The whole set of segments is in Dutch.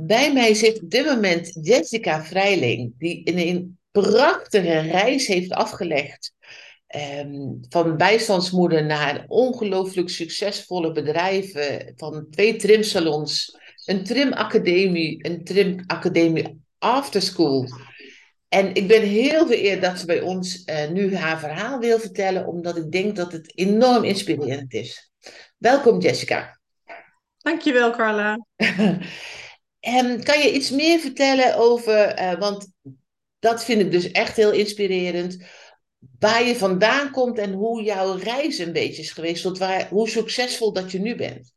Bij mij zit op dit moment Jessica Vrijling, die een, een prachtige reis heeft afgelegd. ehm, van bijstandsmoeder naar een ongelooflijk succesvolle bedrijven. Van twee trimsalons, een trimacademie, een trimacademie afterschool. En ik ben heel vereerd dat ze bij ons eh, nu haar verhaal wil vertellen, omdat ik denk dat het enorm inspirerend is. Welkom Jessica. Dankjewel, Carla. En kan je iets meer vertellen over, eh, want dat vind ik dus echt heel inspirerend, waar je vandaan komt en hoe jouw reis een beetje is geweest, tot waar, hoe succesvol dat je nu bent.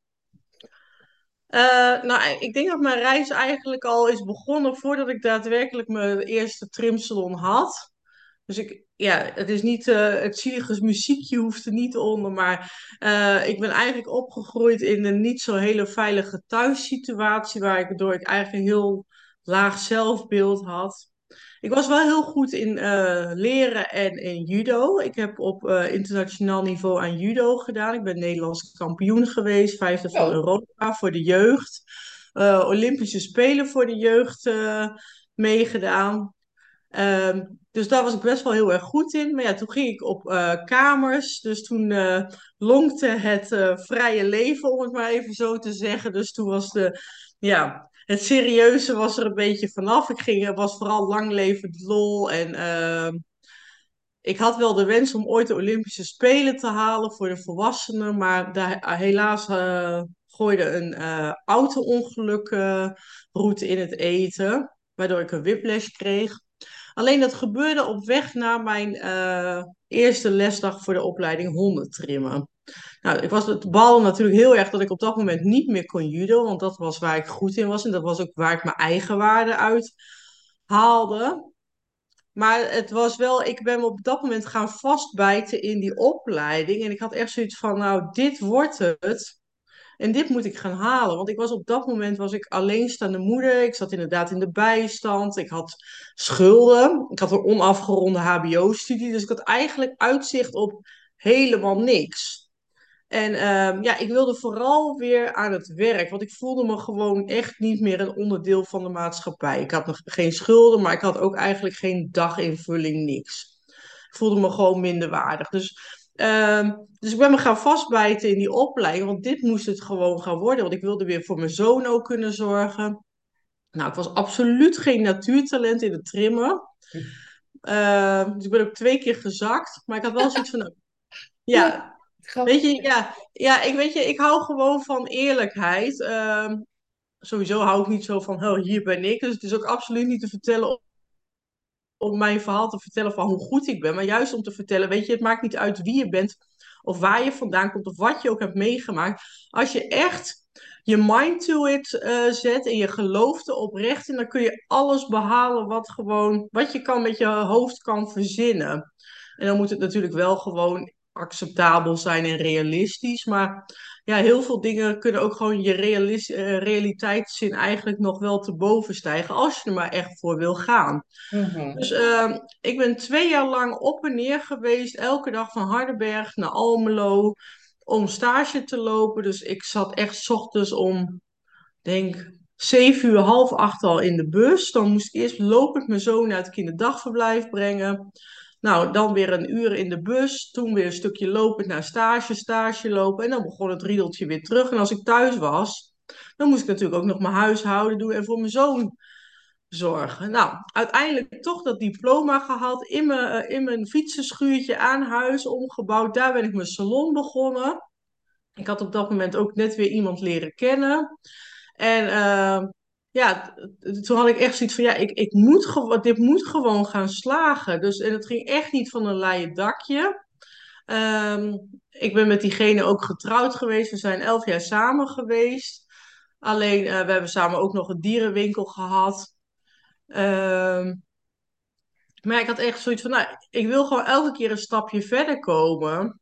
Eh, nou, ik denk dat mijn reis eigenlijk al is begonnen voordat ik daadwerkelijk mijn eerste trimsalon had. Dus ik, ja, het is niet, eh, het zielige muziekje hoeft er niet onder, maar eh, ik ben eigenlijk opgegroeid in een niet zo hele veilige thuissituatie, waardoor ik eigenlijk een heel laag zelfbeeld had. Ik was wel heel goed in eh, leren en in judo. Ik heb op internationaal niveau aan judo gedaan. Ik ben Nederlands kampioen geweest, vijfde van Oh, Europa voor de jeugd. Olympische Spelen voor de jeugd meegedaan. Ehm, dus daar was ik best wel heel erg goed in. Maar ja, toen ging ik op eh, kamers. Dus toen eh, lonkte het eh, vrije leven, om het maar even zo te zeggen. Dus toen was de, ja, het serieuze was er een beetje vanaf. Ik ging, was vooral lang levend lol. En ehm, ik had wel de wens om ooit de Olympische Spelen te halen voor de volwassenen. Maar daar, helaas gooide een auto-ongeluk route in het eten. Waardoor ik een whiplash kreeg. Alleen dat gebeurde op weg naar mijn eh, eerste lesdag voor de opleiding hondentrimmen. Nou, ik was het bal natuurlijk heel erg dat ik op dat moment niet meer kon judo, want dat was waar ik goed in was en dat was ook waar ik mijn eigen waarde uit haalde. Maar het was wel, ik ben me op dat moment gaan vastbijten in die opleiding en ik had echt zoiets van, nou, dit wordt het. En dit moet ik gaan halen, want ik was op dat moment was ik alleenstaande moeder. Ik zat inderdaad in de bijstand. Ik had schulden. Ik had een onafgeronde HBO-studie. Dus ik had eigenlijk uitzicht op helemaal niks. En ehm, ja, ik wilde vooral weer aan het werk, want ik voelde me gewoon echt niet meer een onderdeel van de maatschappij. Ik had nog geen schulden, maar ik had ook eigenlijk geen daginvulling, niks. Ik voelde me gewoon minderwaardig. Dus, ehm, dus ik ben me gaan vastbijten in die opleiding, want dit moest het gewoon gaan worden. Want ik wilde weer voor mijn zoon ook kunnen zorgen. Nou, ik was absoluut geen natuurtalent in het trimmen. Ehm, dus ik ben ook twee keer gezakt, maar ik had wel zoiets van, ja, ja, Weet je, ja, ja, ik weet je, ik hou gewoon van eerlijkheid. Ehm, sowieso hou ik niet zo van, oh, hier ben ik. Dus het is ook absoluut niet te vertellen om, mijn verhaal te vertellen van hoe goed ik ben. Maar juist om te vertellen, weet je, het maakt niet uit wie je bent of waar je vandaan komt of wat je ook hebt meegemaakt. Als je echt je mind to it eh, zet en je gelooft oprecht in, dan kun je alles behalen wat gewoon, wat je kan met je hoofd kan verzinnen. En dan moet het natuurlijk wel gewoon acceptabel zijn en realistisch. Maar ja, heel veel dingen kunnen ook gewoon je realis- eh, realiteitszin eigenlijk nog wel te boven stijgen. Als je er maar echt voor wil gaan. Mhm. Dus ehm, ik ben twee jaar lang op en neer geweest. Elke dag van Hardenberg naar Almelo. Om stage te lopen. Dus ik zat echt 's ochtends om, denk zeven uur, half acht al in de bus. Dan moest ik eerst lopend mijn zoon naar het kinderdagverblijf brengen. Nou, dan weer een uur in de bus. Toen weer een stukje lopend naar stage, stage lopen. En dan begon het riedeltje weer terug. En als ik thuis was, dan moest ik natuurlijk ook nog mijn huishouden doen en voor mijn zoon zorgen. Nou, uiteindelijk toch dat diploma gehad. In mijn, eh, in mijn fietsenschuurtje aan huis omgebouwd. Daar ben ik mijn salon begonnen. Ik had op dat moment ook net weer iemand leren kennen. En uh, ja, toen had ik echt zoiets van, ja, ik, ik moet dit moet gewoon gaan slagen. Dus, en het ging echt niet van een leien dakje. Um, ik ben met diegene ook getrouwd geweest. We zijn elf jaar samen geweest. Alleen, uh, we hebben samen ook nog een dierenwinkel gehad. Um, maar ik had echt zoiets van, nou, ik wil gewoon elke keer een stapje verder komen.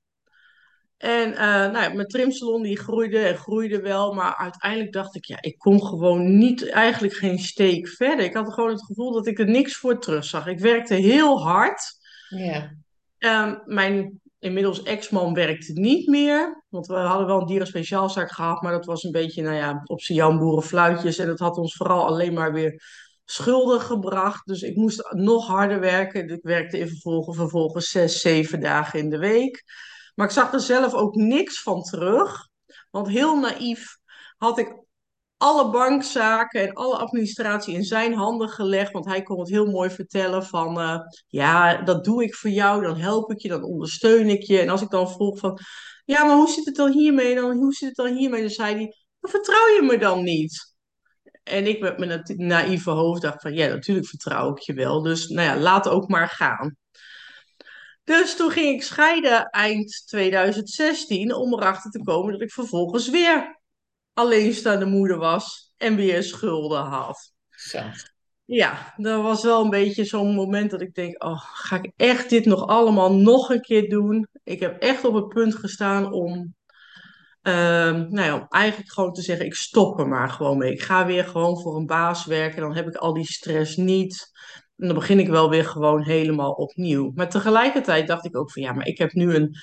En uh, nou ja, mijn trimsalon die groeide en groeide wel, maar uiteindelijk dacht ik, ja, ik kom gewoon niet, eigenlijk geen steek verder. Ik had gewoon het gevoel dat ik er niks voor terug zag. Ik werkte heel hard. Ja. Um, mijn inmiddels ex-man werkte niet meer. Want we hadden wel een dierenspeciaalzaak gehad, maar dat was een beetje, nou ja, op zijn Jan boerenfluitjes. En dat had ons vooral alleen maar weer schulden gebracht. Dus ik moest nog harder werken. Ik werkte in vervolgens, vervolgens zes, zeven dagen in de week. Maar ik zag er zelf ook niks van terug. Want heel naïef had ik alle bankzaken en alle administratie in zijn handen gelegd. Want hij kon het heel mooi vertellen van, eh, ja, dat doe ik voor jou, dan help ik je, dan ondersteun ik je. En als ik dan vroeg van, ja, maar hoe zit het dan hiermee? Dan, hoe zit het dan hiermee? Dan zei hij, dan vertrouw je me dan niet. En ik met mijn naïeve hoofd dacht van, ja, natuurlijk vertrouw ik je wel. Dus nou ja, laat ook maar gaan. Dus toen ging ik scheiden eind 2016 om erachter te komen dat ik vervolgens weer alleenstaande moeder was en weer schulden had. Zo. Ja, dat was wel een beetje zo'n moment dat ik denk, oh, ga ik echt dit nog allemaal nog een keer doen? Ik heb echt op het punt gestaan om, ehm, nou ja, om eigenlijk gewoon te zeggen, ik stop er maar gewoon mee. Ik ga weer gewoon voor een baas werken, dan heb ik al die stress niet. En dan begin ik wel weer gewoon helemaal opnieuw. Maar tegelijkertijd dacht ik ook van, ja, maar ik heb nu een,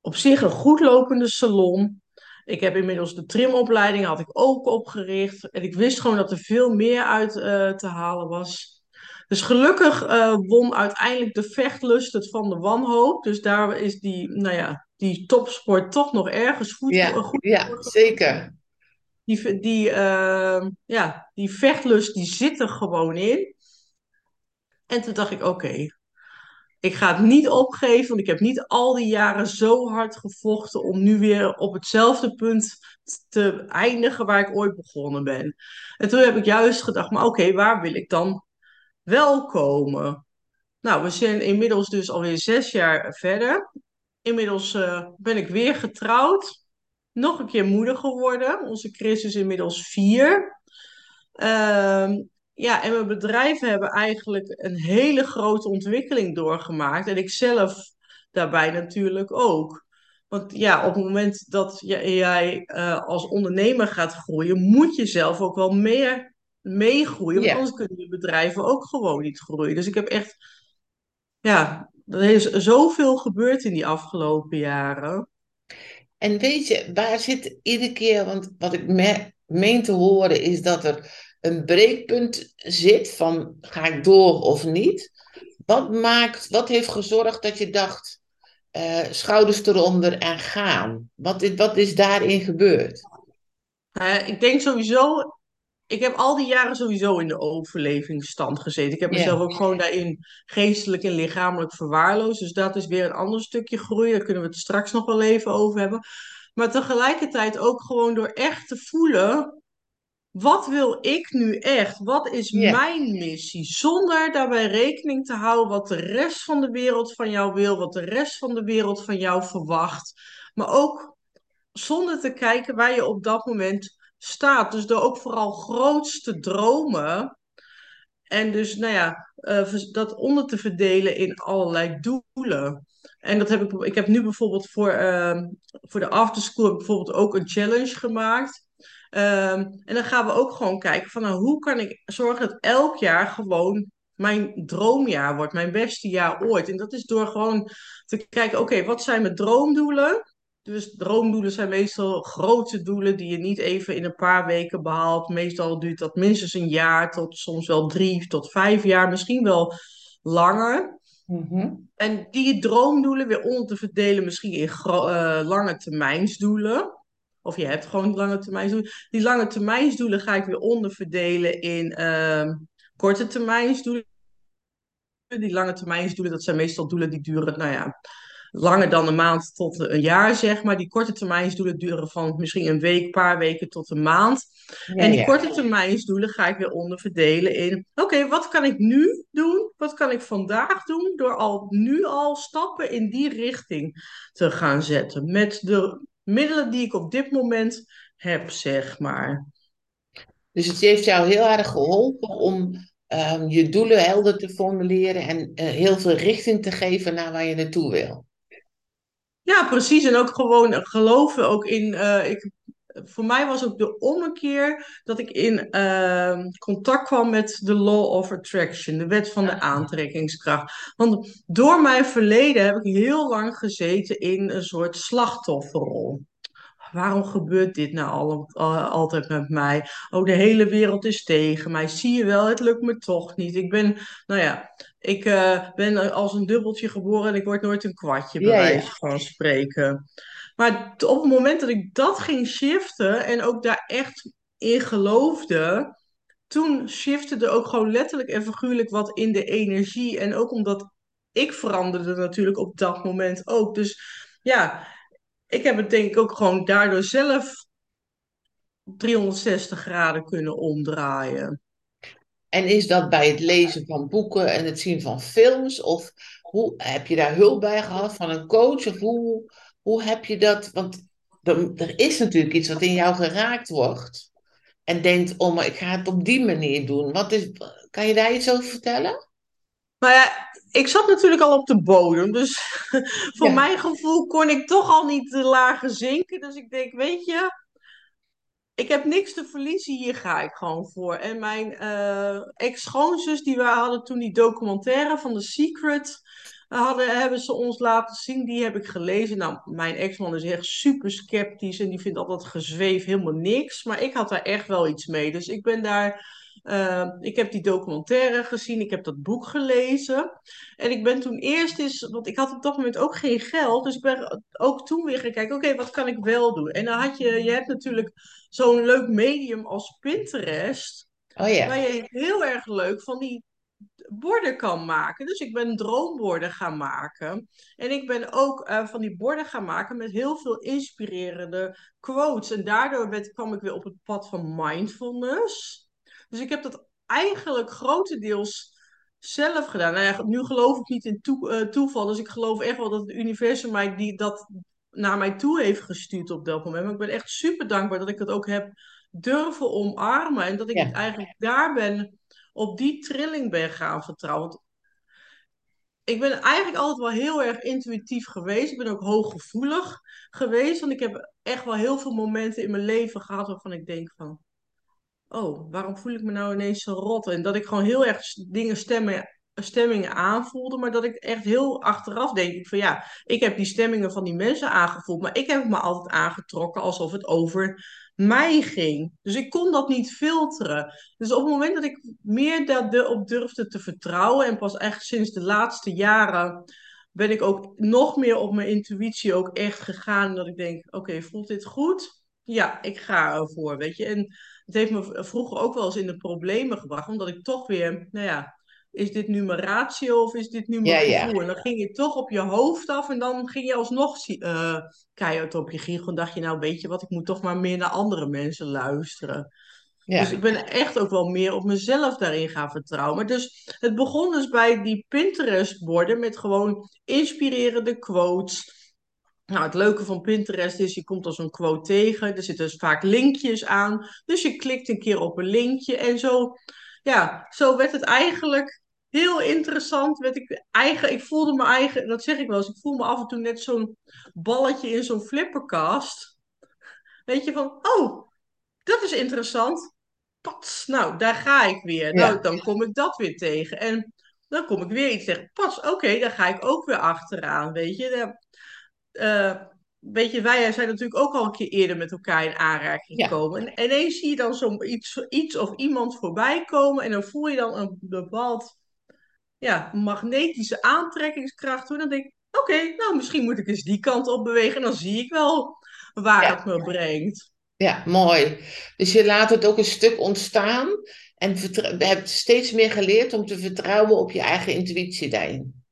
op zich een goed lopende salon. Ik heb inmiddels de trimopleiding had ik ook opgericht. En ik wist gewoon dat er veel meer uit eh, te halen was. Dus gelukkig uh, won uiteindelijk de vechtlust het van de wanhoop. Dus daar is die, nou ja, die topsport toch nog ergens goed, ja, goed ja zeker. Die, die, uh, ja, die vechtlust die zit er gewoon in. En toen dacht ik, oké, ik ga het niet opgeven, want ik heb niet al die jaren zo hard gevochten om nu weer op hetzelfde punt te eindigen waar ik ooit begonnen ben. En toen heb ik juist gedacht, maar oké, waar wil ik dan wel komen? Nou, we zijn inmiddels dus alweer zes jaar verder. Inmiddels uh, ben ik weer getrouwd. Nog een keer moeder geworden. Onze Chris is inmiddels vier. Uh, ja, en mijn bedrijven hebben eigenlijk een hele grote ontwikkeling doorgemaakt. En ik zelf daarbij natuurlijk ook. Want ja, op het moment dat jij uh, als ondernemer gaat groeien, moet je zelf ook wel meer meegroeien. Want anders kunnen je bedrijven ook gewoon niet groeien. Dus ik heb echt, ja, er is zoveel gebeurd in die afgelopen jaren. En weet je, waar zit iedere keer, want wat ik me, meen te horen is dat er een breekpunt zit van ga ik door of niet? Wat maakt, wat heeft gezorgd dat je dacht uh, schouders eronder en gaan? Wat is, wat is daarin gebeurd? Uh, ik denk sowieso, ik heb al die jaren sowieso in de overlevingsstand gezeten. Ik heb mezelf ook gewoon daarin geestelijk en lichamelijk verwaarloosd. Dus dat is weer een ander stukje groei. Daar kunnen we het straks nog wel even over hebben. Maar tegelijkertijd ook gewoon door echt te voelen wat wil ik nu echt? Wat is mijn missie? Zonder daarbij rekening te houden wat de rest van de wereld van jou wil, wat de rest van de wereld van jou verwacht. Maar ook zonder te kijken waar je op dat moment staat. Dus door ook vooral groots te dromen. En dus, nou ja, uh, dat onder te verdelen in allerlei doelen. En dat heb ik, ik heb nu bijvoorbeeld voor, uh, voor de afterschool bijvoorbeeld ook een challenge gemaakt. Um, en dan gaan we ook gewoon kijken van nou, hoe kan ik zorgen dat elk jaar gewoon mijn droomjaar wordt, mijn beste jaar ooit. En dat is door gewoon te kijken, oké, wat zijn mijn droomdoelen? Dus droomdoelen zijn meestal grote doelen die je niet even in een paar weken behaalt. Meestal duurt dat minstens een jaar tot soms wel drie tot vijf jaar, misschien wel langer. Mm -hmm. En die droomdoelen weer onder te verdelen, misschien in uh, lange termijnsdoelen. Of je hebt gewoon lange termijnsdoelen. Die lange termijnsdoelen ga ik weer onderverdelen in uh, korte termijnsdoelen. Die lange termijnsdoelen, dat zijn meestal doelen die duren, nou ja, langer dan een maand tot een jaar, zeg maar. Die korte termijnsdoelen duren van misschien een week, paar weken tot een maand. Ja, en die ja. korte termijnsdoelen ga ik weer onderverdelen in, oké, wat kan ik nu doen? Wat kan ik vandaag doen door al nu al stappen in die richting te gaan zetten? Met de middelen die ik op dit moment heb, zeg maar. Dus het heeft jou heel erg geholpen om um, je doelen helder te formuleren en uh, heel veel richting te geven naar waar je naartoe wil. Ja, precies. En ook gewoon geloven ook in. Uh, ik, voor mij was ook de ommekeer dat ik in ehm, contact kwam met de Law of Attraction, de wet van de aantrekkingskracht. Want door mijn verleden heb ik heel lang gezeten in een soort slachtofferrol waarom gebeurt dit nou al, altijd met mij? Oh, de hele wereld is tegen mij. Zie je wel, het lukt me toch niet. Ik ben, nou ja, ik uh, ben als een dubbeltje geboren en ik word nooit een kwartje, bij wijze van spreken. Maar op het moment dat ik dat ging shiften en ook daar echt in geloofde, toen shifte er ook gewoon letterlijk en figuurlijk wat in de energie. En ook omdat ik veranderde natuurlijk op dat moment ook. Dus ja, ik heb het denk ik ook gewoon daardoor zelf 360 graden kunnen omdraaien. En is dat bij het lezen van boeken en het zien van films? Of hoe, heb je daar hulp bij gehad van een coach? Of hoe, hoe heb je dat? Want er, er is natuurlijk iets wat in jou geraakt wordt. En denkt, oh, maar ik ga het op die manier doen. Wat is, kan je daar iets over vertellen? Nou ja, ik zat natuurlijk al op de bodem. Dus voor mijn gevoel kon ik toch al niet te lager zinken. Dus ik denk, weet je, ik heb niks te verliezen, hier ga ik gewoon voor. En mijn uh, ex-schoonzus, die we hadden toen die documentaire van The Secret, hadden, hebben ze ons laten zien. Die heb ik gelezen. Nou, mijn ex-man is echt super sceptisch en die vindt altijd gezweef helemaal niks. Maar ik had daar echt wel iets mee. Dus ik ben daar uh, ik heb die documentaire gezien, ik heb dat boek gelezen. En ik ben toen eerst eens, want ik had op dat moment ook geen geld. Dus ik ben ook toen weer gaan kijken, oké, wat kan ik wel doen? En dan had je, je hebt natuurlijk zo'n leuk medium als Pinterest. Oh ja. Waar je heel erg leuk van die borden kan maken. Dus ik ben droomborden gaan maken. En ik ben ook uh, van die borden gaan maken met heel veel inspirerende quotes. En daardoor werd, kwam ik weer op het pad van mindfulness. Dus ik heb dat eigenlijk grotendeels zelf gedaan. Nou ja, nu geloof ik niet in eh, toeval, dus ik geloof echt wel dat het universum mij die, dat naar mij toe heeft gestuurd op dat moment. Maar ik ben echt super dankbaar dat ik het ook heb durven omarmen en dat ik eigenlijk daar ben, op die trilling ben gaan vertrouwen. ik ben eigenlijk altijd wel heel erg intuïtief geweest. Ik ben ook hooggevoelig geweest. Want ik heb echt wel heel veel momenten in mijn leven gehad waarvan ik denk van oh, waarom voel ik me nou ineens zo rot? En dat ik gewoon heel erg dingen stemmen, stemmingen aanvoelde, maar dat ik echt heel achteraf denk ik van ja, ik heb die stemmingen van die mensen aangevoeld, maar ik heb me altijd aangetrokken alsof het over mij ging. Dus ik kon dat niet filteren. Dus op het moment dat ik meer daarop durfde te vertrouwen en pas echt sinds de laatste jaren ben ik ook nog meer op mijn intuïtie ook echt gegaan. Dat ik denk, oké, voelt dit goed? Ja, ik ga ervoor, weet je. En het heeft me vroeger ook wel eens in de problemen gebracht, omdat ik toch weer, nou ja, is dit nu mijn ratio of is dit nu mijn gevoel? En dan ging je toch op je hoofd af en dan ging je alsnog uh, keihard op je giegel. En dacht je, nou weet je wat, ik moet toch maar meer naar andere mensen luisteren. Ja. Dus ik ben echt ook wel meer op mezelf daarin gaan vertrouwen. Maar dus het begon dus bij die Pinterest-borden met gewoon inspirerende quotes nou, het leuke van Pinterest is, je komt als een quote tegen. Er zitten dus vaak linkjes aan. Dus je klikt een keer op een linkje. En zo, ja, zo werd het eigenlijk heel interessant. Werd ik, eigen, ik voelde me eigen, dat zeg ik wel eens, ik voel me af en toe net zo'n balletje in zo'n flipperkast. Weet je, van, oh, dat is interessant. Pats, nou, daar ga ik weer. Nou, dan kom ik dat weer tegen. En dan kom ik weer iets tegen. Pas, oké, daar ga ik ook weer achteraan, weet je uh, weet je, wij zijn natuurlijk ook al een keer eerder met elkaar in aanraking gekomen. En ineens zie je dan zo'n iets, iets of iemand voorbij komen en dan voel je dan een bepaald ja, magnetische aantrekkingskracht. En dan denk ik, oké, nou misschien moet ik eens die kant op bewegen en dan zie ik wel waar het me brengt. Ja, mooi. Dus je laat het ook een stuk ontstaan en hebt steeds meer geleerd om te vertrouwen op je eigen intuïtie daarin.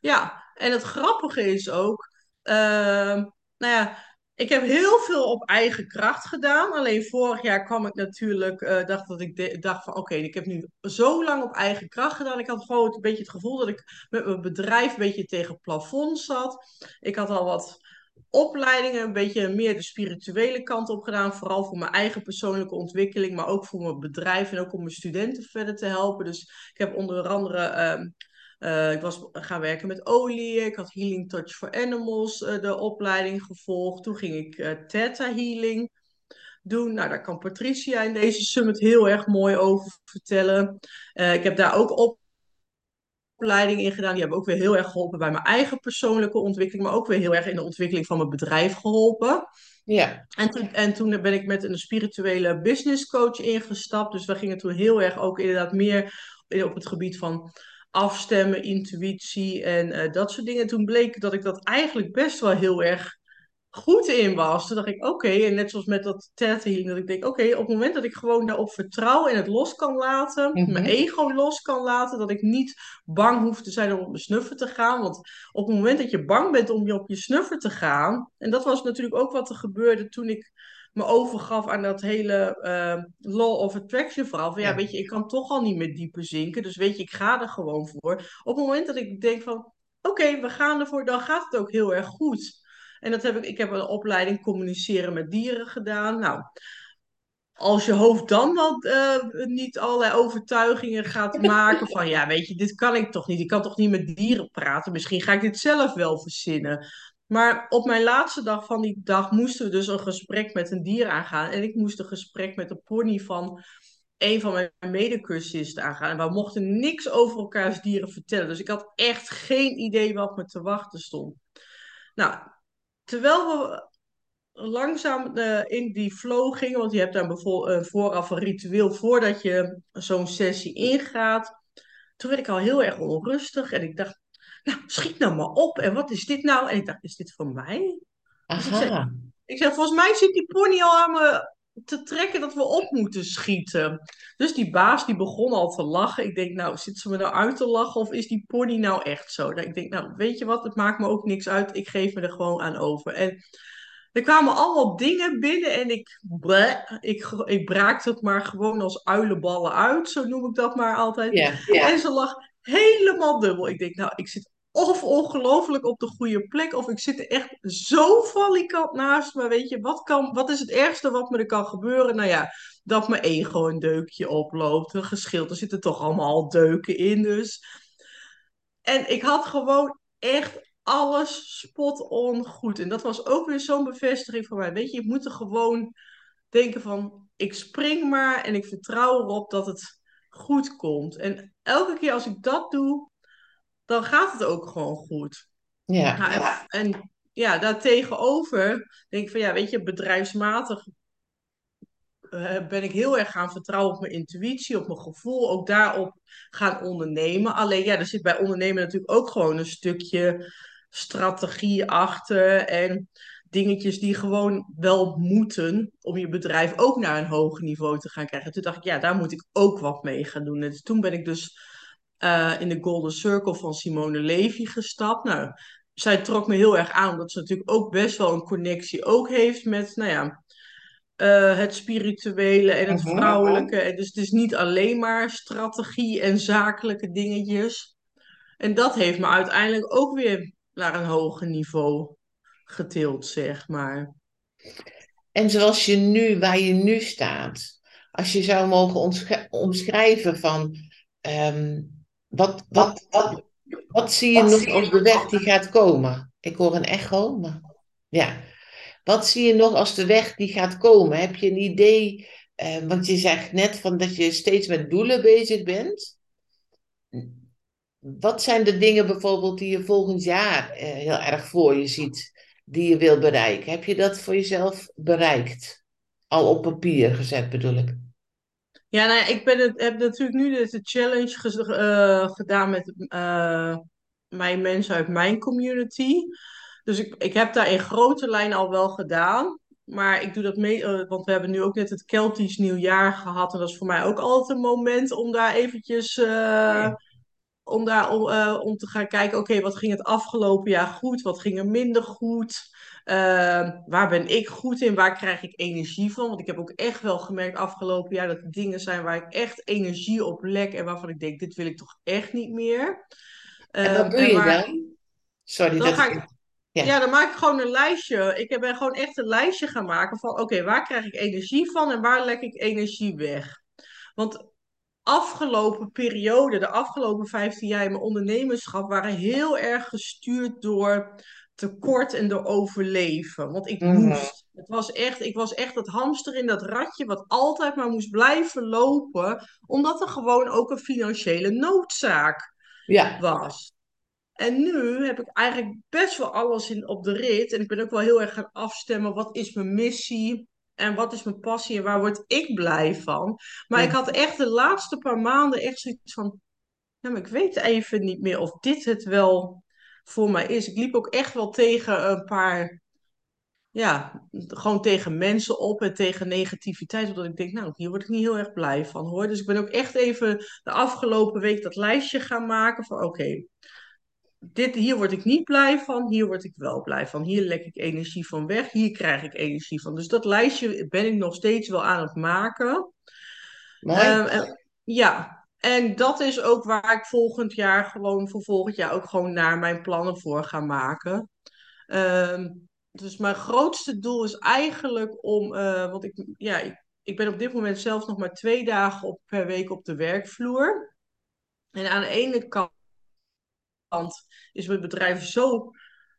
Ja, en het grappige is ook, Ehm, nou ja, ik heb heel veel op eigen kracht gedaan. Alleen vorig jaar kwam ik natuurlijk, uh, dacht dat ik dacht van oké, ik heb nu zo lang op eigen kracht gedaan. Ik had gewoon een beetje het gevoel dat ik met mijn bedrijf een beetje tegen het plafond zat. Ik had al wat opleidingen, een beetje meer de spirituele kant op gedaan. Vooral voor mijn eigen persoonlijke ontwikkeling, maar ook voor mijn bedrijf en ook om mijn studenten verder te helpen. Dus ik heb onder andere ehm, uh, ik was gaan werken met olie. Ik had Healing Touch for Animals, uh, de opleiding gevolgd. Toen ging ik uh, Theta Healing doen. Nou, daar kan Patricia in deze summit heel erg mooi over vertellen. Ik heb daar ook opleiding in gedaan. Die hebben ook weer heel erg geholpen bij mijn eigen persoonlijke ontwikkeling, maar ook weer heel erg in de ontwikkeling van mijn bedrijf geholpen. Ja. En toen, en toen ben ik met een spirituele business coach ingestapt. Dus we gingen toen heel erg ook inderdaad meer op het gebied van afstemmen, intuïtie en uh, dat soort dingen. Toen bleek dat ik dat eigenlijk best wel heel erg goed in was. Toen dacht ik, oké, en net zoals met dat TED healing, dat ik denk, oké, op het moment dat ik gewoon daarop vertrouw en het los kan laten, Mhm. mijn ego los kan laten, dat ik niet bang hoef te zijn om op mijn snuffer te gaan. Want op het moment dat je bang bent om je op je snuffer te gaan, en dat was natuurlijk ook wat er gebeurde toen ik me overgaf aan dat hele eh, law of attraction verhaal. Van ja, Ja. weet je, ik kan toch al niet meer dieper zinken, dus weet je, ik ga er gewoon voor. Op het moment dat ik denk van, oké, we gaan ervoor, dan gaat het ook heel erg goed. En dat heb ik, ik heb een opleiding communiceren met dieren gedaan. Nou, als je hoofd dan wel eh, niet allerlei overtuigingen gaat maken van, ja, weet je, dit kan ik toch niet. Ik kan toch niet met dieren praten. Misschien ga ik dit zelf wel verzinnen. Maar op mijn laatste dag van die dag moesten we dus een gesprek met een dier aangaan. En ik moest een gesprek met de pony van een van mijn medecursisten aangaan. En we mochten niks over elkaars dieren vertellen. Dus ik had echt geen idee wat me te wachten stond. Nou, terwijl we langzaam uh, in die flow gingen, want je hebt daar bijvoorbeeld uh, vooraf een ritueel voordat je zo'n sessie ingaat. Toen werd ik al heel erg onrustig en ik dacht, nou, schiet nou maar op. En wat is dit nou? En ik dacht, is dit voor mij? Dus ik zei, ik zei, volgens mij zit die pony al aan me te trekken dat we op moeten schieten. Dus die baas die begon al te lachen. Ik denk, nou, zit ze me nou uit te lachen of is die pony nou echt zo? Ik denk, nou, weet je wat, het maakt me ook niks uit. Ik geef me er gewoon aan over. En er kwamen allemaal dingen binnen en ik, bleh, ik, ik braakte het maar gewoon als uilenballen uit. Zo noem ik dat maar altijd. En ze lag helemaal dubbel. Ik denk, nou, ik zit of ongelooflijk op de goede plek, of ik zit er echt zo valikant naast me. Weet je, wat, kan, wat is het ergste wat me er kan gebeuren? Nou ja, dat mijn ego een deukje oploopt. Een geschild, er zitten toch allemaal al deuken in. Dus. En ik had gewoon echt alles spot on goed. En dat was ook weer zo'n bevestiging voor mij. Weet je, je moet er gewoon denken van, ik spring maar en ik vertrouw erop dat het goed komt. En elke keer als ik dat doe, dan gaat het ook gewoon goed. Ja. Nou, en, en ja, daartegenover denk ik van, ja, weet je, bedrijfsmatig uh, ben ik heel erg gaan vertrouwen op mijn intuïtie, op mijn gevoel, ook daarop gaan ondernemen. Alleen ja, er zit bij ondernemen natuurlijk ook gewoon een stukje strategie achter en dingetjes die gewoon wel moeten om je bedrijf ook naar een hoger niveau te gaan krijgen. Toen dacht ik, ja, daar moet ik ook wat mee gaan doen. En toen ben ik dus uh, in de Golden Circle van Simone Levy gestapt. Nou, zij trok me heel erg aan, omdat ze natuurlijk ook best wel een connectie ook heeft met, nou ja, uh, het spirituele en het vrouwelijke. En dus het is niet alleen maar strategie en zakelijke dingetjes. En dat heeft me uiteindelijk ook weer naar een hoger niveau getild, zeg maar. En zoals je nu, waar je nu staat, als je zou mogen omschrijven van um, wat, wat, wat, wat zie je nog als de weg die gaat komen? Ik hoor een echo, maar ja. Wat zie je nog als de weg die gaat komen? Heb je een idee? Uh, want je zegt net van dat je steeds met doelen bezig bent. Wat zijn de dingen bijvoorbeeld die je volgend jaar uh, heel erg voor je ziet, die je wil bereiken? Heb je dat voor jezelf bereikt? Al op papier gezet bedoel ik. Ja, nou, ik ben het, heb natuurlijk nu de challenge uh, gedaan met mijn mensen uit mijn community. Dus ik, ik heb daar in grote lijnen al wel gedaan. Maar ik doe dat mee, uh, want we hebben nu ook net het Keltisch nieuwjaar gehad. En dat is voor mij ook altijd een moment om daar eventjes... Ja. Om daar om, uh, om te gaan kijken, oké, okay, wat ging het afgelopen jaar goed? Wat ging er minder goed? waar ben ik goed in? Waar krijg ik energie van? Want ik heb ook echt wel gemerkt afgelopen jaar dat er dingen zijn waar ik echt energie op lek. En waarvan ik denk, dit wil ik toch echt niet meer. en wat doe je waar... dan? Sorry, dan dat... ga ik... Ja. ja. dan maak ik gewoon een lijstje. Ik ben gewoon echt een lijstje gaan maken van: oké, okay, waar krijg ik energie van en waar lek ik energie weg? Want afgelopen periode, de afgelopen 15 jaar in mijn ondernemerschap, waren heel erg gestuurd door tekort en door overleven. Want ik Mhm. moest. Het was echt, ik was echt dat hamster in dat ratje wat altijd maar moest blijven lopen, omdat er gewoon ook een financiële noodzaak Ja, was. En nu heb ik eigenlijk best wel alles in, op de rit. En ik ben ook wel heel erg gaan afstemmen. Wat is mijn missie? En wat is mijn passie? En waar word ik blij van? Maar ik had echt de laatste paar maanden echt zoiets van... Ja, maar ik weet even niet meer of dit het wel voor mij is. Ik liep ook echt wel tegen een paar... Ja, gewoon tegen mensen op en tegen negativiteit. Omdat ik denk, nou, hier word ik niet heel erg blij van, hoor. Dus ik ben ook echt even de afgelopen week dat lijstje gaan maken van... Oké, dit, hier word ik niet blij van, hier word ik wel blij van. Hier lek ik energie van weg, hier krijg ik energie van. Dus dat lijstje ben ik nog steeds wel aan het maken. mooi. Ehm, en- ja, en dat is ook waar ik volgend jaar gewoon voor volgend jaar ook gewoon naar mijn plannen voor ga maken. Ehm, dus mijn grootste doel is eigenlijk om, eh, want ik, ja, ik, ik ben op dit moment zelfs nog maar twee dagen op, per week op de werkvloer. En aan de ene kant is mijn bedrijf zo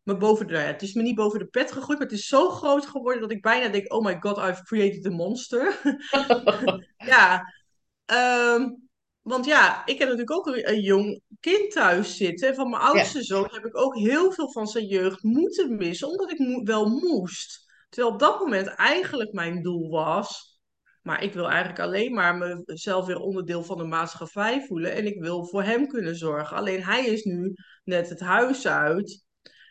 me boven de, nou ja, het is me niet boven de pet gegroeid, maar het is zo groot geworden dat ik bijna denk, oh my god, I've created a monster. ja, ehm, want ja, ik heb natuurlijk ook een, een jong kind thuis zitten. En van mijn Ja, oudste zoon heb ik ook heel veel van zijn jeugd moeten missen, omdat ik mo- wel moest. Terwijl op dat moment eigenlijk mijn doel was. Maar ik wil eigenlijk alleen maar mezelf weer onderdeel van de maatschappij voelen. En ik wil voor hem kunnen zorgen. Alleen hij is nu net het huis uit.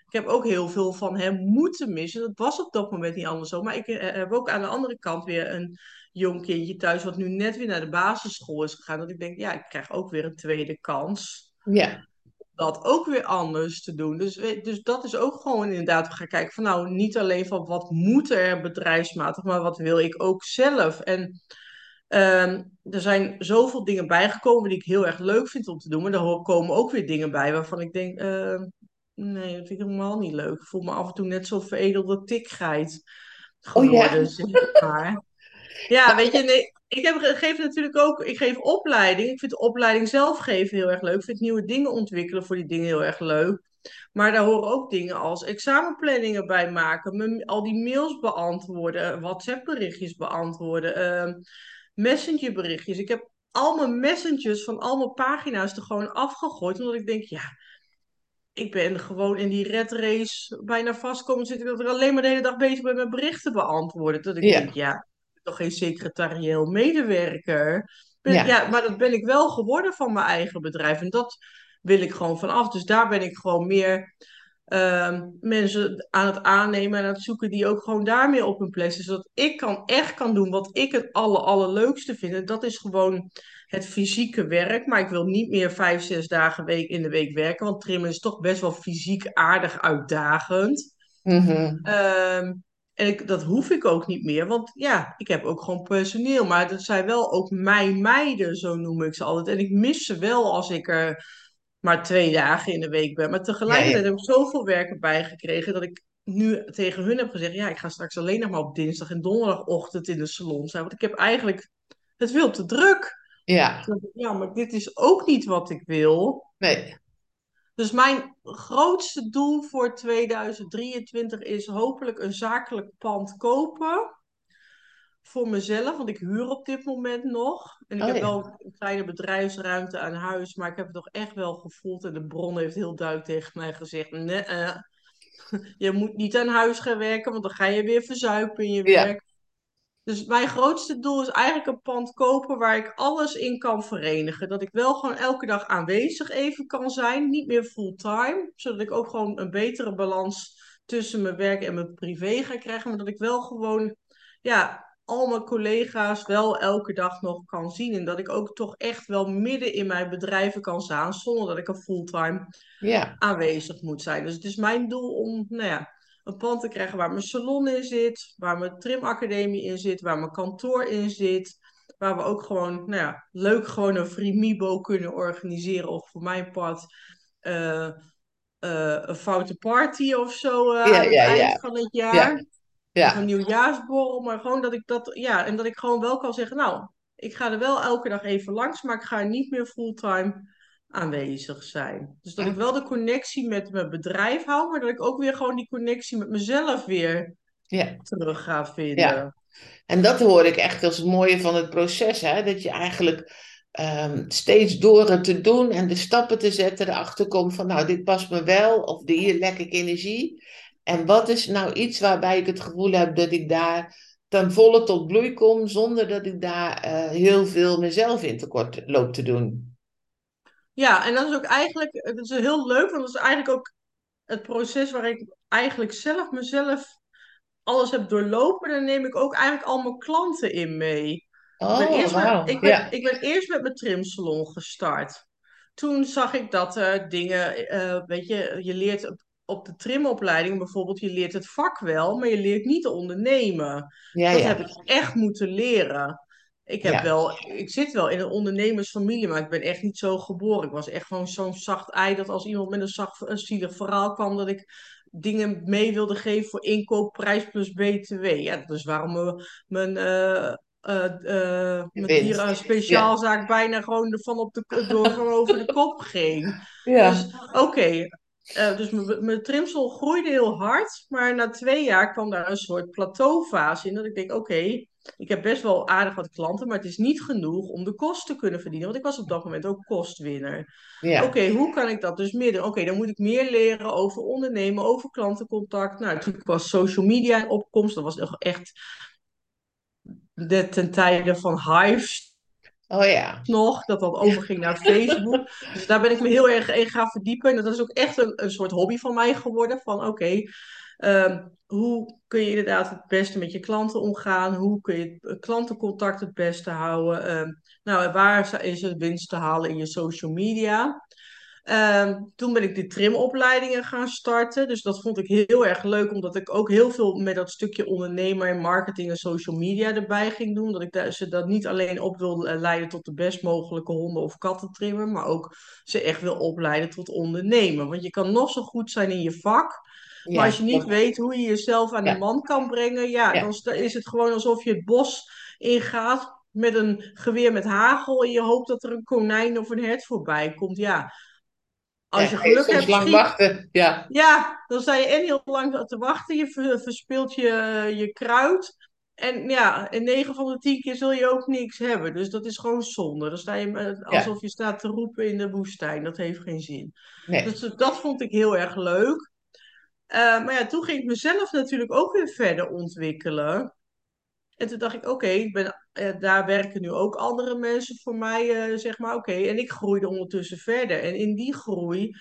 Ik heb ook heel veel van hem moeten missen. Dat was op dat moment niet anders zo. Maar ik eh, heb ook aan de andere kant weer een jong kindje thuis, wat nu net weer naar de basisschool is gegaan. Dat ik denk, ja, ik krijg ook weer een tweede kans. ja, Dat ook weer anders te doen. Dus, dus dat is ook gewoon inderdaad, we gaan kijken van nou, niet alleen van wat moet er bedrijfsmatig, maar wat wil ik ook zelf. En ehm, er zijn zoveel dingen bijgekomen die ik heel erg leuk vind om te doen. Maar er komen ook weer dingen bij waarvan ik denk, ehm, nee, dat vind ik helemaal niet leuk. Ik voel me af en toe net zo'n veredelde tikgeit oh ja, geworden, zeg maar. Ja, weet je, nee, ik heb, geef natuurlijk ook, ik geef opleiding. Ik vind de opleiding zelf geven heel erg leuk. Ik vind nieuwe dingen ontwikkelen voor die dingen heel erg leuk. Maar daar horen ook dingen als examenplanningen bij maken, al die mails beantwoorden, WhatsApp-berichtjes beantwoorden, ehm messengerberichtjes. Ik heb al mijn messengers van al mijn pagina's er gewoon afgegooid, omdat ik denk, ja, ik ben gewoon in die red race bijna vastkomen zitten dat ik alleen maar de hele dag bezig ben met berichten beantwoorden. Dat ik denk, ja, toch geen secretarieel medewerker. Ben, ja, ja, maar dat ben ik wel geworden van mijn eigen bedrijf. En dat wil ik gewoon vanaf. Dus daar ben ik gewoon meer ehm, mensen aan het aannemen en aan het zoeken die ook gewoon daarmee op hun plek zijn. Zodat ik kan, echt kan doen wat ik het aller, allerleukste vind. En dat is gewoon het fysieke werk. Maar ik wil niet meer vijf, zes dagen week in de week werken. Want trimmen is toch best wel fysiek aardig uitdagend. mhm, Ehm, en ik, dat hoef ik ook niet meer. Want ja, ik heb ook gewoon personeel. Maar dat zijn wel ook mijn meiden, zo noem ik ze altijd. En ik mis ze wel als ik er maar twee dagen in de week ben. Maar tegelijkertijd ja, heb ik zoveel werk erbij gekregen dat ik nu tegen hun heb gezegd: ja, ik ga straks alleen nog maar op dinsdag en donderdagochtend in de salon zijn. Want ik heb eigenlijk het veel te druk. ja, Ja, maar dit is ook niet wat ik wil. nee, Dus mijn grootste doel voor 2023 is hopelijk een zakelijk pand kopen. Voor mezelf, want ik huur op dit moment nog. En ik oh heb ja, wel een kleine bedrijfsruimte aan huis, maar ik heb het toch echt wel gevoeld. En de bron heeft heel duidelijk tegen mij gezegd: nee, eh, je moet niet aan huis gaan werken, want dan ga je weer verzuipen in je ja, werk. Dus mijn grootste doel is eigenlijk een pand kopen waar ik alles in kan verenigen. Dat ik wel gewoon elke dag aanwezig even kan zijn, niet meer fulltime. Zodat ik ook gewoon een betere balans tussen mijn werk en mijn privé ga krijgen. Maar dat ik wel gewoon, ja, al mijn collega's wel elke dag nog kan zien. En dat ik ook toch echt wel midden in mijn bedrijven kan staan, zonder dat ik een fulltime aanwezig moet zijn. Dus het is mijn doel om, nou ja, een pand te krijgen waar mijn salon in zit, waar mijn trimacademie in zit, waar mijn kantoor in zit. Waar we ook gewoon, nou ja, leuk gewoon een Frimibo kunnen organiseren. Of voor mijn part eh, eh, een foute party of zo eh, ja, aan het ja, eind ja, van het ja, jaar. Of een ja, nieuwjaarsborrel. Maar gewoon dat ik dat, ja, en dat ik gewoon wel kan zeggen, nou, ik ga er wel elke dag even langs, maar ik ga niet meer fulltime aanwezig zijn. Dus dat ik wel de connectie met mijn bedrijf hou, maar dat ik ook weer gewoon die connectie met mezelf weer Ja. terug ga vinden. Ja. En dat hoor ik echt als het mooie van het proces, hè? dat je eigenlijk ehm, steeds door het te doen en de stappen te zetten erachter komt van, nou, dit past me wel, of hier lek ik energie. En wat is nou iets waarbij ik het gevoel heb dat ik daar ten volle tot bloei kom, zonder dat ik daar eh, heel veel mezelf in tekort loop te doen. Ja, en dat is ook eigenlijk, dat is heel leuk, want dat is eigenlijk ook het proces waar ik eigenlijk zelf mezelf alles heb doorlopen. Dan neem ik ook eigenlijk al mijn klanten in mee. ik ben, Oh, eerst met, wauw. ik, ben, Ja. ik ben eerst met mijn trimsalon gestart. Toen zag ik dat er dingen, eh, weet je, je leert op, op de trimopleiding bijvoorbeeld, je leert het vak wel, maar je leert niet te ondernemen. Ja, Dat ja. heb ik echt moeten leren. Ik, heb Ja. wel, ik zit wel in een ondernemersfamilie, maar ik ben echt niet zo geboren. Ik was echt gewoon zo'n zacht ei dat als iemand met een, zacht, een zielig verhaal kwam, dat ik dingen mee wilde geven voor inkoopprijs plus BTW. Ja, dat is waarom mijn, mijn, eh, eh, eh, mijn Winst. dieren speciaalzaak bijna gewoon van, op de, door, van over de kop ging. Ja. Dus oké, dus mijn- mijn trimsel groeide heel hard, maar na twee jaar kwam daar een soort plateaufase in. Dat ik denk, oké, ik heb best wel aardig wat klanten, maar het is niet genoeg om de kost te kunnen verdienen. Want ik was op dat moment ook kostwinner. Ja. Oké, hoe kan ik dat dus meer doen? Oké, dan moet ik meer leren over ondernemen, over klantencontact. Nou, toen was social media in opkomst. Dat was echt de, ten tijde van Hives Oh ja. nog, dat dat overging naar Facebook. Dus daar ben ik me heel erg in gaan verdiepen. En dat is ook echt een, een soort hobby van mij geworden. Van oké, ehm, hoe kun je inderdaad het beste met je klanten omgaan? Hoe kun je het klantencontact het beste houden? Ehm, nou, waar is er winst te halen in je social media? Ehm, toen ben ik de trimopleidingen gaan starten. Dus dat vond ik heel erg leuk, omdat ik ook heel veel met dat stukje ondernemer en marketing en social media erbij ging doen. Dat ik ze dat niet alleen op wil eh, leiden tot de best mogelijke honden- of kattentrimmer, maar ook ze echt wil opleiden tot ondernemen. Want je kan nog zo goed zijn in je vak. Maar als je niet weet hoe je jezelf aan de man kan brengen, ja, dan is het gewoon alsof je het bos ingaat met een geweer met hagel en je hoopt dat er een konijn of een hert voorbij komt. Ja, als je geluk hebt, lang schiet- wachten. Ja. ja, dan sta je en heel lang te wachten, je ver- verspilt je, je kruid. En ja, in 9 van de 10 keer zul je ook niks hebben. Dus dat is gewoon zonde. Dan sta je alsof je staat te roepen in de woestijn. Dat heeft geen zin. Nee. Dus dat vond ik heel erg leuk. Eh, maar ja, toen ging ik mezelf natuurlijk ook weer verder ontwikkelen. En toen dacht ik, oké, eh, daar werken nu ook andere mensen voor mij, eh, zeg maar. Oké, en ik groeide ondertussen verder. En in die groei,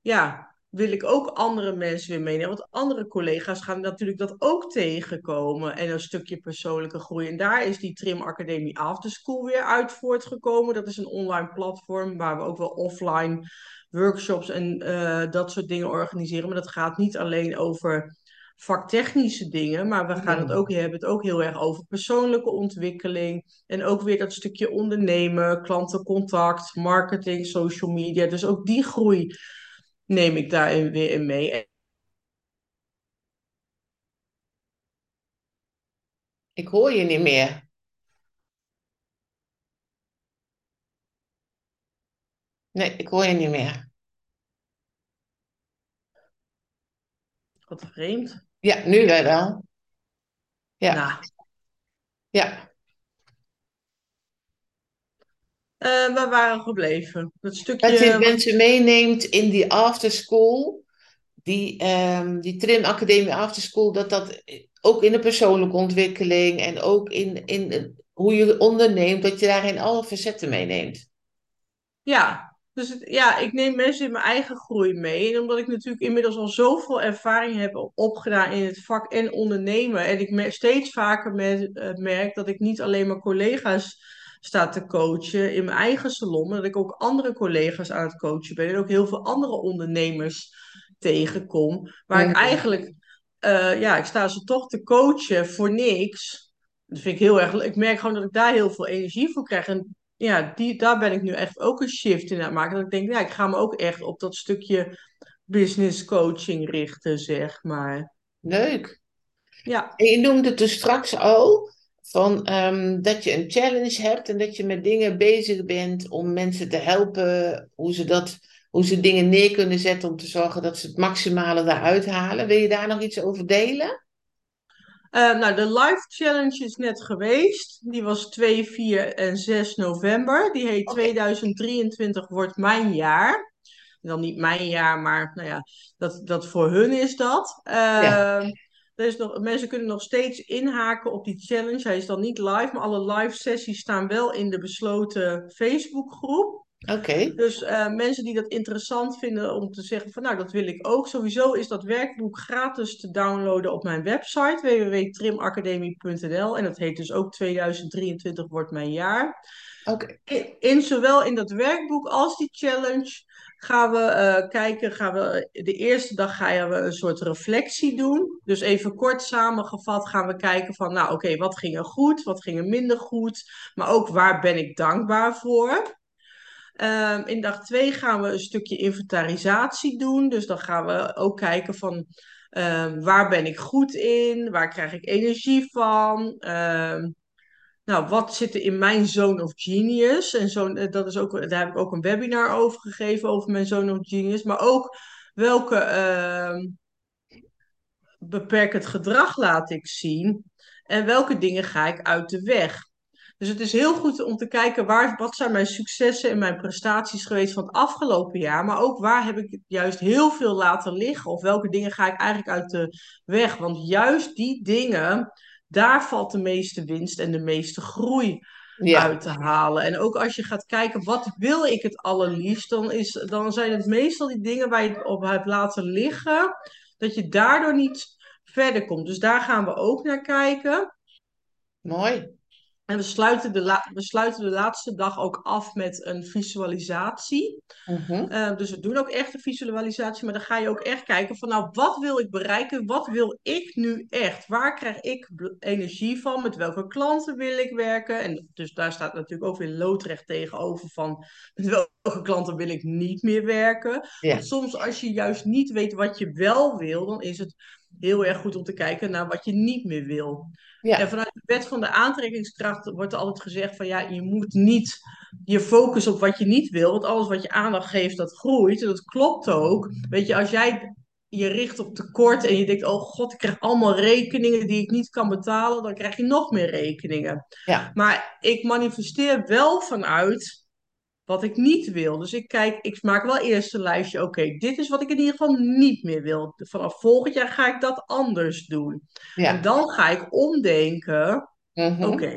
ja, wil ik ook andere mensen weer meenemen. Want andere collega's gaan natuurlijk dat ook tegenkomen. En een stukje persoonlijke groei. En daar is die Trim Academie Afterschool weer uit voortgekomen. Dat is een online platform waar we ook wel offline workshops en eh, dat soort dingen organiseren. Maar dat gaat niet alleen over vaktechnische dingen, maar we gaan het Mm. ook, hebben het ook heel erg over persoonlijke ontwikkeling. En ook weer dat stukje ondernemen, klantencontact, marketing, social media. Dus ook die groei neem ik daarin weer in mee. Ik hoor je niet meer. Nee, ik hoor je niet meer. Wat vreemd. Ja, nu wel. Ja. Nou, Ja. eh, waar waren we gebleven? Dat stukje. Dat je mensen meeneemt in die afterschool, die, ehm, die Trim Academie Afterschool, dat dat ook in de persoonlijke ontwikkeling en ook in, in hoe je onderneemt, dat je daarin alle facetten meeneemt. Ja, dus het- ja, ik neem mensen in mijn eigen groei mee. En omdat ik natuurlijk inmiddels al zoveel ervaring heb opgedaan in het vak en ondernemen. En ik mer- steeds vaker met, eh, merk dat ik niet alleen maar collega's sta te coachen in mijn eigen salon. Maar dat ik ook andere collega's aan het coachen ben. En ook heel veel andere ondernemers tegenkom. Waar ik eigenlijk, eh, ja, ik sta ze toch te coachen voor niks. Dat vind ik heel erg. Ik merk gewoon dat ik daar heel veel energie voor krijg. En ja, die, daar ben ik nu echt ook een shift in aan het maken. Dat ik denk, ja, ik ga me ook echt op dat stukje business coaching richten, zeg maar. Leuk. Ja, En je noemde het dus straks al, van, ehm, dat je een challenge hebt en dat je met dingen bezig bent om mensen te helpen, hoe ze, dat, hoe ze dingen neer kunnen zetten om te zorgen dat ze het maximale daaruit halen. Wil je daar nog iets over delen? Uh, nou, de live challenge is net geweest. Die was 2, 4 en 6 november. Die heet Oké. 2023 wordt mijn jaar. Dan niet mijn jaar, maar nou ja, dat, dat voor hun is dat. Ja. Uh, er is nog, mensen kunnen nog steeds inhaken op die challenge. Hij is dan niet live, maar alle live sessies staan wel in de besloten Facebookgroep. Oké. Dus uh, mensen die dat interessant vinden om te zeggen van nou, dat wil ik ook. Sowieso is dat werkboek gratis te downloaden op mijn website www.trimacademie.nl en dat heet dus ook 2023 wordt mijn jaar. Oké. In, in, zowel in dat werkboek als die challenge gaan we uh, kijken, gaan we, de eerste dag gaan we een soort reflectie doen. Dus even kort samengevat gaan we kijken van, nou oké, okay, wat ging er goed, wat ging er minder goed, maar ook waar ben ik dankbaar voor. Um, in dag 2 gaan we een stukje inventarisatie doen. Dus dan gaan we ook kijken van um, waar ben ik goed in? Waar krijg ik energie van? Um, nou, wat zit er in mijn zone of genius? En zo, dat is ook, daar heb ik ook een webinar over gegeven, over mijn zone of genius. Maar ook welke beperkend gedrag laat ik zien? En welke dingen ga ik uit de weg? Dus het is heel goed om te kijken waar, wat zijn mijn successen en mijn prestaties geweest van het afgelopen jaar. Maar ook waar heb ik juist heel veel laten liggen. Of welke dingen ga ik eigenlijk uit de weg. Want juist die dingen, daar valt de meeste winst en de meeste groei ja. uit te halen. En ook als je gaat kijken, wat wil ik het allerliefst? Dan, is, dan zijn het meestal die dingen waar je het op hebt laten liggen. Dat je daardoor niet verder komt. Dus daar gaan we ook naar kijken. Mooi. En we sluiten, de we sluiten de laatste dag ook af met een visualisatie. Mhm. Uh, dus we doen ook echt een visualisatie, maar dan ga je ook echt kijken van nou, wat wil ik bereiken? Wat wil ik nu echt? Waar krijg ik energie van? Met welke klanten wil ik werken? En dus daar staat natuurlijk ook weer loodrecht tegenover van met welke klanten wil ik niet meer werken? Ja. Soms als je juist niet weet wat je wel wil, dan is het heel erg goed om te kijken naar wat je niet meer wil. Ja. En vanuit de wet van de aantrekkingskracht wordt er altijd gezegd van ja, je moet niet je focus op wat je niet wil, want alles wat je aandacht geeft, dat groeit. En dat klopt ook. Weet je, als jij je richt op tekort en je denkt, oh god, ik krijg allemaal rekeningen die ik niet kan betalen, dan krijg je nog meer rekeningen. Ja. Maar ik manifesteer wel vanuit wat ik niet wil. Dus ik kijk, ik maak wel eerst een lijstje. Oké, dit is wat ik in ieder geval niet meer wil. Vanaf volgend jaar ga ik dat anders doen. Ja. En dan ga ik omdenken. Mhm. Oké,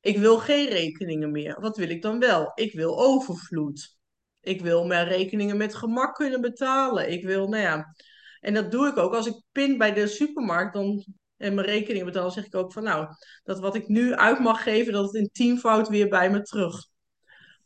ik wil geen rekeningen meer. Wat wil ik dan wel? Ik wil overvloed. Ik wil mijn rekeningen met gemak kunnen betalen. Ik wil, nou ja. En dat doe ik ook. Als ik pin bij de supermarkt dan, en mijn rekeningen betaal, zeg ik ook van nou, dat wat ik nu uit mag geven, dat het in tienvoud weer bij me terug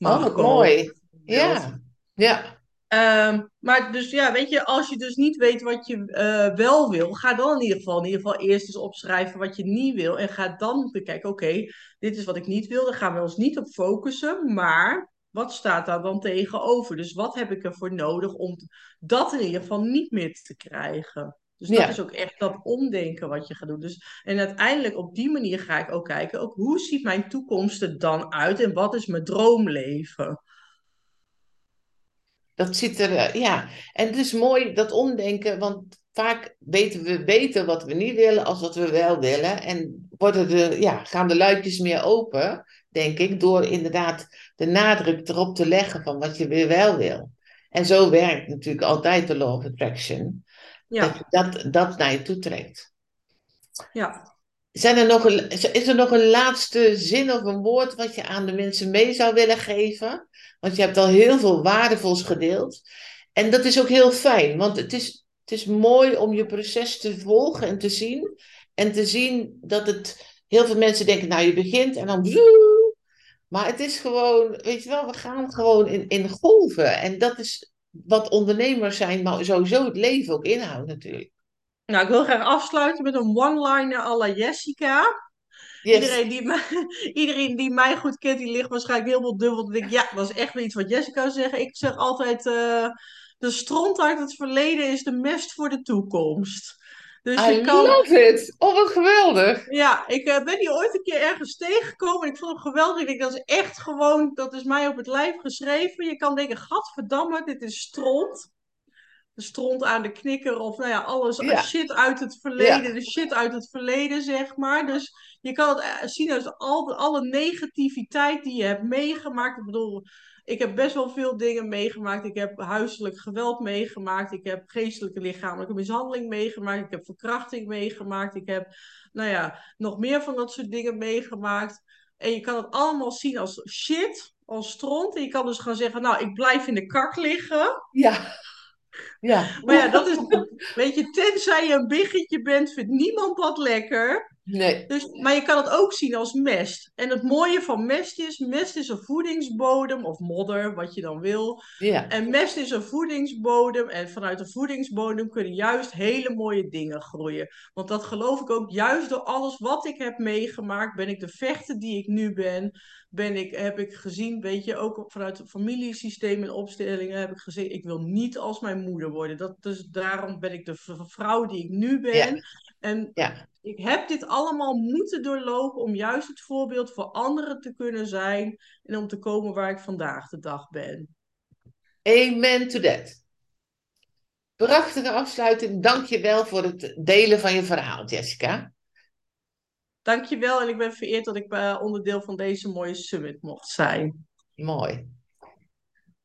Oh, wat mooi. Ja. Ja. Ehm, maar dus ja, weet je, als je dus niet weet wat je eh, wel wil, ga dan in ieder geval, in ieder geval eerst eens opschrijven wat je niet wil. En ga dan bekijken, oké, dit is wat ik niet wil, daar gaan we ons niet op focussen. Maar wat staat daar dan tegenover? Dus wat heb ik ervoor nodig om dat in ieder geval niet meer te krijgen? Dus dat Ja. is ook echt dat omdenken wat je gaat doen. Dus, en uiteindelijk op die manier ga ik ook kijken, ook hoe ziet mijn toekomst er dan uit en wat is mijn droomleven? Dat ziet er, eh, ja. En het is mooi dat omdenken, want vaak weten we beter wat we niet willen als wat we wel willen. En worden de, ja, gaan de luikjes meer open, denk ik, door inderdaad de nadruk erop te leggen van wat je weer wel wil. En zo werkt natuurlijk altijd de law of attraction. Dat Ja, je dat, dat naar je toe trekt. ja. Zijn er nog een, is er nog een laatste zin of een woord wat je aan de mensen mee zou willen geven? Want je hebt al heel veel waardevols gedeeld. En dat is ook heel fijn, want het is, het is mooi om je proces te volgen en te zien. En te zien dat het, heel veel mensen denken, nou je begint en dan... Maar het is gewoon, weet je wel, we gaan gewoon in, in golven. En dat is wat ondernemers zijn, maar sowieso het leven ook inhoudt natuurlijk. Nou, ik wil graag afsluiten met een one-liner à la Jessica. Yes. Iedereen, die mij, iedereen die mij goed kent, die ligt waarschijnlijk heel veel dubbel. te denken, ja, dat is echt wel iets wat Jessica zou zeggen. Ik zeg altijd, eh, de stront uit het verleden is de mest voor de toekomst. Dus je I kan... love it! Oh, wat geweldig! Ja, ik eh, ben die ooit een keer ergens tegengekomen. en Ik vond hem geweldig. Ik denk, dat is echt gewoon, dat is mij op het lijf geschreven. Je kan denken, gadverdamme, dit is stront. de stront aan de knikker of nou ja, alles Ja. shit uit het verleden, Ja. de shit uit het verleden, zeg maar. Dus je kan het eh, zien als al, alle negativiteit die je hebt meegemaakt. Ik bedoel, ik heb best wel veel dingen meegemaakt. Ik heb huiselijk geweld meegemaakt. Ik heb geestelijke lichamelijke mishandeling meegemaakt. Ik heb verkrachting meegemaakt. Ik heb, nou ja, nog meer van dat soort dingen meegemaakt. En je kan het allemaal zien als shit, als stront. En je kan dus gaan zeggen, nou, ik blijf in de kak liggen. Ja. Ja. Maar ja, dat is, weet je, tenzij je een biggetje bent, vindt niemand dat lekker. Nee. Dus, maar je kan het ook zien als mest. En het mooie van mest is, mest is een voedingsbodem, of modder, wat je dan wil. Ja. En mest is een voedingsbodem. En vanuit de voedingsbodem kunnen juist hele mooie dingen groeien. Want dat geloof ik ook, juist door alles wat ik heb meegemaakt, ben ik de vechter die ik nu ben. Ben ik, heb ik gezien, weet je, ook vanuit het familiesysteem en opstellingen heb ik gezien, ik wil niet als mijn moeder worden. Dat, dus daarom ben ik de vrouw die ik nu ben. Ja. En Ja. ik heb dit allemaal moeten doorlopen om juist het voorbeeld voor anderen te kunnen zijn en om te komen waar ik vandaag de dag ben. Amen to that. Prachtige afsluiting. Dank je wel voor het delen van je verhaal, Jessica. Dankjewel en ik ben vereerd dat ik eh, onderdeel van deze mooie summit mocht zijn. Mooi.